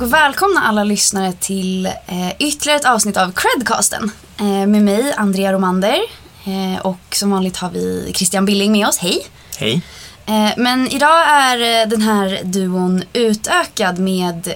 och välkomna alla lyssnare till eh, ytterligare ett avsnitt av Credcasten. Eh, med mig, Andrea Romander. Eh, och som vanligt har vi Christian Billing med oss. Hej! Hej. Eh, men idag är eh, den här duon utökad med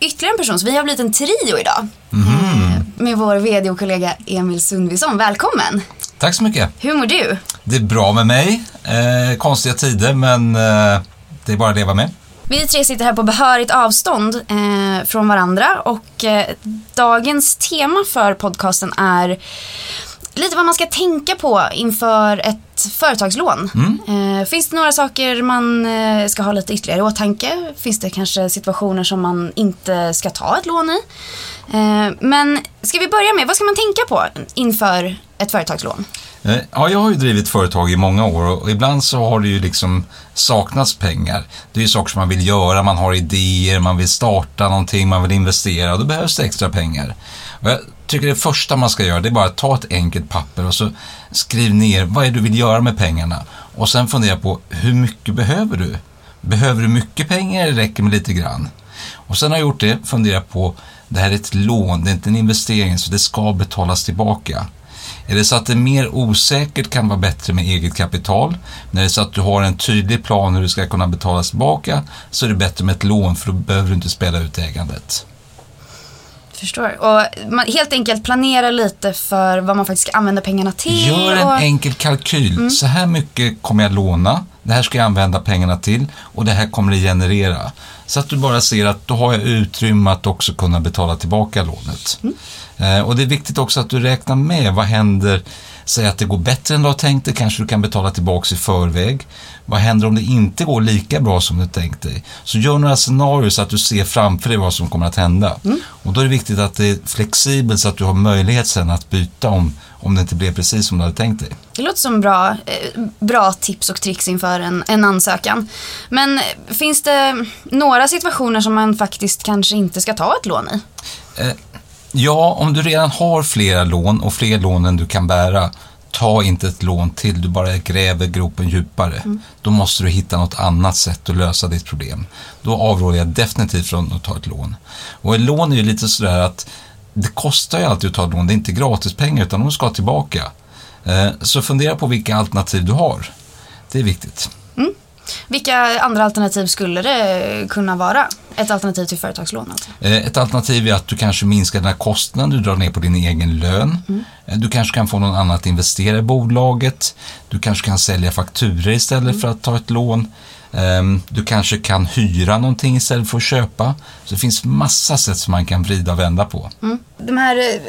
ytterligare en person. Så vi har blivit en trio idag. Eh, med vår vd och kollega Emil Sundvisson. Välkommen! Tack så mycket. Hur mår du? Det är bra med mig. Eh, konstiga tider, men det är bara att leva med. Vi tre sitter här på behörigt avstånd eh, från varandra och eh, dagens tema för podcasten är lite vad man ska tänka på inför ett företagslån. Eh, finns det några saker man eh, ska ha lite ytterligare i åtanke? Finns det kanske situationer som man inte ska ta ett lån i? Eh, men ska vi börja med, vad ska man tänka på inför ett företagslån? Eh, ja, jag har ju drivit företag i många år och ibland så har det ju liksom saknats pengar. Det är ju saker som man vill göra, man har idéer, man vill starta någonting, man vill investera och då behövs det extra pengar. Och jag tycker det första man ska göra det är bara att ta ett enkelt papper och så skriv ner vad är det du vill göra med pengarna och sen fundera på hur mycket behöver du? Behöver du mycket pengar eller räcker med lite grann? Och sen har jag gjort det, fundera på det här är ett lån, det är inte en investering så det ska betalas tillbaka. Är det så att det är mer osäkert kan vara bättre med eget kapital. När det är så att du har en tydlig plan hur du ska kunna betala tillbaka så är det bättre med ett lån för då behöver du inte spela ut ägandet. Förstår. Och man, helt enkelt planera lite för vad man faktiskt ska använda pengarna till. Gör en och... enkel kalkyl. Så här mycket kommer jag låna, det här ska jag använda pengarna till och det här kommer det generera. Så att du bara ser att då har jag utrymme att också kunna betala tillbaka lånet. Eh, och det är viktigt också att du räknar med vad händer Säg att det går bättre än du har tänkt dig, kanske du kan betala tillbaka i förväg. Vad händer om det inte går lika bra som du tänkt dig? Så gör några scenarier så att du ser framför dig vad som kommer att hända. Och då är det viktigt att det är flexibelt så att du har möjlighet sen att byta om, om det inte blev precis som du hade tänkt dig. Det låter som bra, eh, bra tips och tricks inför en, en ansökan. Men eh, finns det några situationer som man faktiskt kanske inte ska ta ett lån i? Ja, om du redan har flera lån och fler lån än du kan bära, ta inte ett lån till, du bara gräver gropen djupare. Då måste du hitta något annat sätt att lösa ditt problem. Då avråder jag definitivt från att ta ett lån. Och ett lån är ju lite sådär att det kostar ju alltid att ta ett lån, det är inte gratispengar utan de ska tillbaka. Eh, Så fundera på vilka alternativ du har. Det är viktigt. Vilka andra alternativ skulle det kunna vara? Ett alternativ till företagslån alltså. Eh, Ett alternativ är att du kanske minskar dina kostnader, du drar ner på din egen lön. Eh, Du kanske kan få någon annan att investera i bolaget. Du kanske kan sälja fakturor istället för att ta ett lån. Ehm, Du kanske kan hyra någonting istället för att köpa. Så det finns massa sätt som man kan vrida och vända på. De här eh,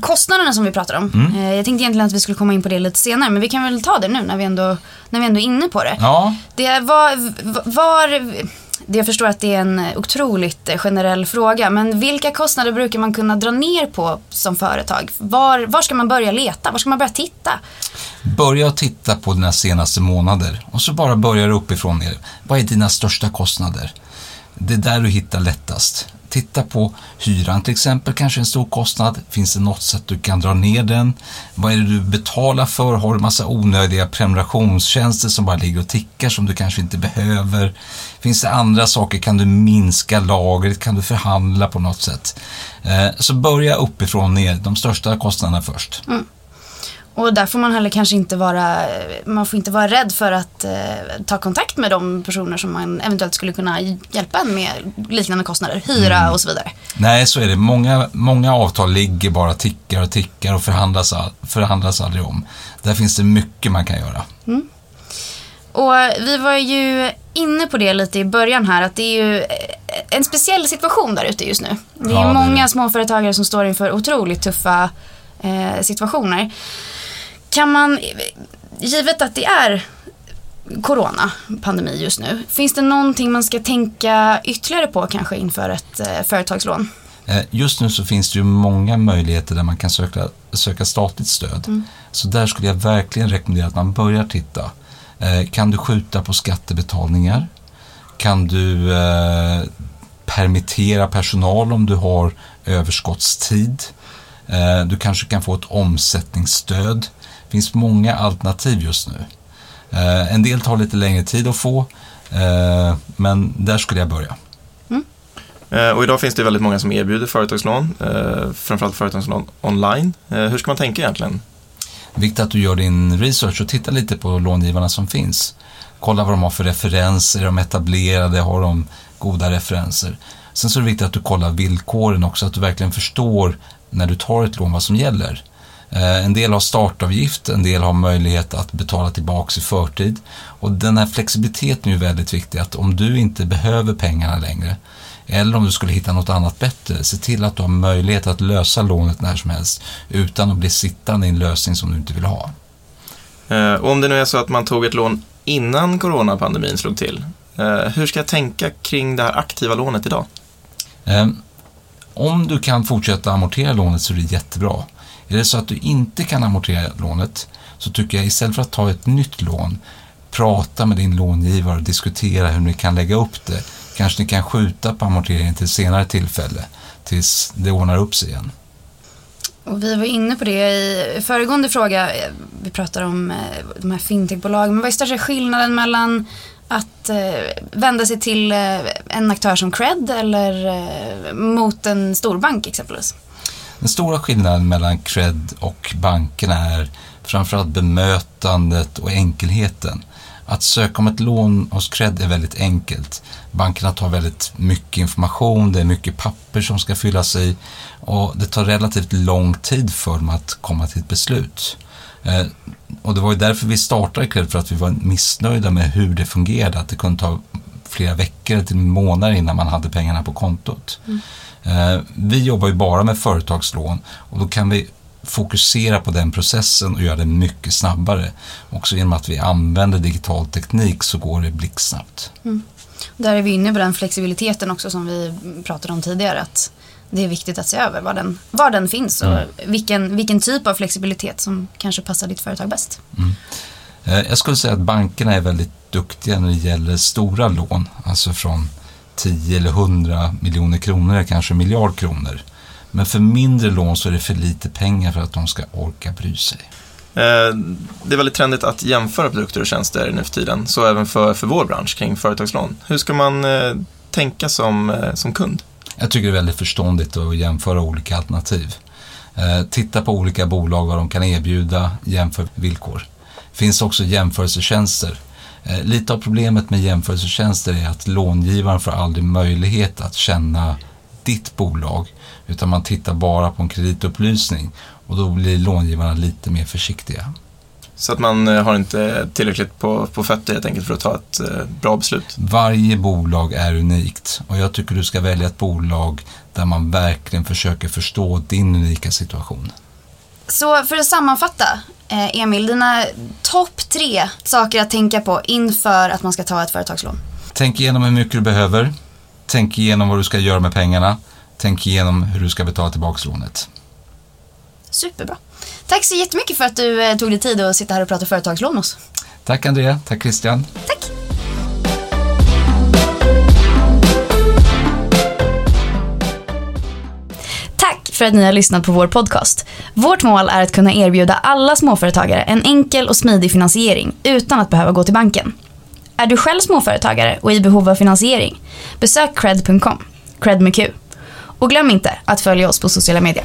kostnaderna som vi pratar om. eh, Jag tänkte egentligen att vi skulle komma in på det lite senare men vi kan väl ta det nu när vi ändå, när vi ändå är inne på det. Ja, Det var, var jag förstår att det är en otroligt generell fråga, men vilka kostnader brukar man kunna dra ner på som företag? Var, var ska man börja leta? Var ska man börja titta? börja titta på dina senaste månader och så bara börjar du uppifrån ner. Vad är dina största kostnader? Det är där du hittar lättast. Titta på hyran till exempel, kanske en stor kostnad. Finns det något sätt du kan dra ner den? Vad är det du betalar för? Har du massa onödiga prenumerationstjänster som bara ligger och tickar som du kanske inte behöver? Finns det andra saker? Kan du minska lagret? Kan du förhandla på något sätt? Eh, så börja uppifrån ner, de största kostnaderna först. Mm. Och där får man heller kanske inte vara, man får inte vara rädd för att eh, ta kontakt med de personer som man eventuellt skulle kunna hjälpa en med liknande kostnader, hyra och så vidare. Nej, så är det. Många, många avtal ligger bara tickar och tickar och förhandlas, förhandlas aldrig om. Där finns det mycket man kan göra. Och vi var ju inne på det lite i början här att det är ju en speciell situation där ute just nu. Det är Ja, det ju är många det. småföretagare som står inför otroligt tuffa eh, situationer. Kan man, givet att det är coronapandemi just nu, finns det någonting man ska tänka ytterligare på kanske inför ett eh, företagslån? Eh, Just nu så finns det ju många möjligheter där man kan söka, söka statligt stöd. Så där skulle jag verkligen rekommendera att man börjar titta. Eh, Kan du skjuta på skattebetalningar? Kan du eh, permittera personal om du har överskottstid? Eh, Du kanske kan få ett omsättningsstöd. Det finns många alternativ just nu. Eh, En del tar lite längre tid att få, eh, men där skulle jag börja. Eh, och idag finns det väldigt många som erbjuder företagslån, eh, framförallt företagslån online. Eh, hur ska man tänka egentligen? Viktigt att du gör din research och tittar lite på långivarna som finns. Kolla vad de har för referenser, är de etablerade, har de goda referenser? Sen så är det viktigt att du kollar villkoren också, att du verkligen förstår när du tar ett lån vad som gäller. Eh, en del har startavgift, en del har möjlighet att betala tillbaka i förtid. Och den här flexibiliteten är ju väldigt viktig, att om du inte behöver pengarna längre, eller om du skulle hitta något annat bättre, se till att du har möjlighet att lösa lånet när som helst utan att bli sittande i en lösning som du inte vill ha. Eh, och om det nu är så att man tog ett lån innan coronapandemin slog till, eh, hur ska jag tänka kring det här aktiva lånet idag? Om du kan fortsätta amortera lånet så är det jättebra. Är det så att du inte kan amortera lånet så tycker jag istället för att ta ett nytt lån, prata med din långivare och diskutera hur ni kan lägga upp det. Kanske ni kan skjuta på amorteringen till senare tillfälle tills det ordnar upp sig igen. Och vi var inne på det i föregående fråga. Vi pratar om eh, de här fintechbolagen. Men vad är största skillnaden mellan att eh, vända sig till eh, en aktör som Cred eller mot en storbank exempelvis? Den stora skillnaden mellan cred och bankerna är framförallt bemötandet och enkelheten. Att söka om ett lån hos cred är väldigt enkelt. Bankerna tar väldigt mycket information, det är mycket papper som ska fyllas i och det tar relativt lång tid för dem att komma till ett beslut. Eh, och det var ju därför vi startade Cred, för att vi var missnöjda med hur det fungerade, att det kunde ta flera veckor till månader innan man hade pengarna på kontot. Mm. Eh, vi jobbar ju bara med företagslån och då kan vi fokusera på den processen och göra den mycket snabbare. Också genom att vi använder digital teknik så går det blixtsnabbt. Mm. Där är vi inne på den flexibiliteten också som vi pratade om tidigare. Att det är viktigt att se över var den, var den finns och mm. vilken, vilken typ av flexibilitet som kanske passar ditt företag bäst. Mm. Eh, jag skulle säga att bankerna är väldigt duktiga när det gäller stora lån, alltså från 10 eller 100 miljoner kronor eller kanske miljard kronor. Men för mindre lån så är det för lite pengar för att de ska orka bry sig. Eh, det är väldigt trendigt att jämföra produkter och tjänster nu för tiden, så även för, för vår bransch kring företagslån. Hur ska man eh, tänka som, eh, som kund? Jag tycker det är väldigt förståndigt att jämföra olika alternativ. Eh, titta på olika bolag, vad de kan erbjuda, jämför villkor. Det finns också jämförelsetjänster Eh, lite av problemet med jämförelsetjänster är att långivaren får aldrig möjlighet att känna ditt bolag utan man tittar bara på en kreditupplysning och då blir långivarna lite mer försiktiga. Så att man eh, har inte tillräckligt på, på fötter helt enkelt för att ta ett eh, bra beslut? Varje bolag är unikt och jag tycker du ska välja ett bolag där man verkligen försöker förstå din unika situation. Så för att sammanfatta, Eh, Emil, dina topp tre saker att tänka på inför att man ska ta ett företagslån? Tänk igenom hur mycket du behöver. Tänk igenom vad du ska göra med pengarna. Tänk igenom hur du ska betala tillbaka lånet. Superbra. Tack så jättemycket för att du eh, tog dig tid att sitta här och prata företagslån med oss. Tack Andrea. Tack Christian. Tack. för att ni har lyssnat på vår podcast. Vårt mål är att kunna erbjuda alla småföretagare en enkel och smidig finansiering utan att behöva gå till banken. Är du själv småföretagare och i behov av finansiering? Besök cred.com, cred med Q. Och glöm inte att följa oss på sociala medier.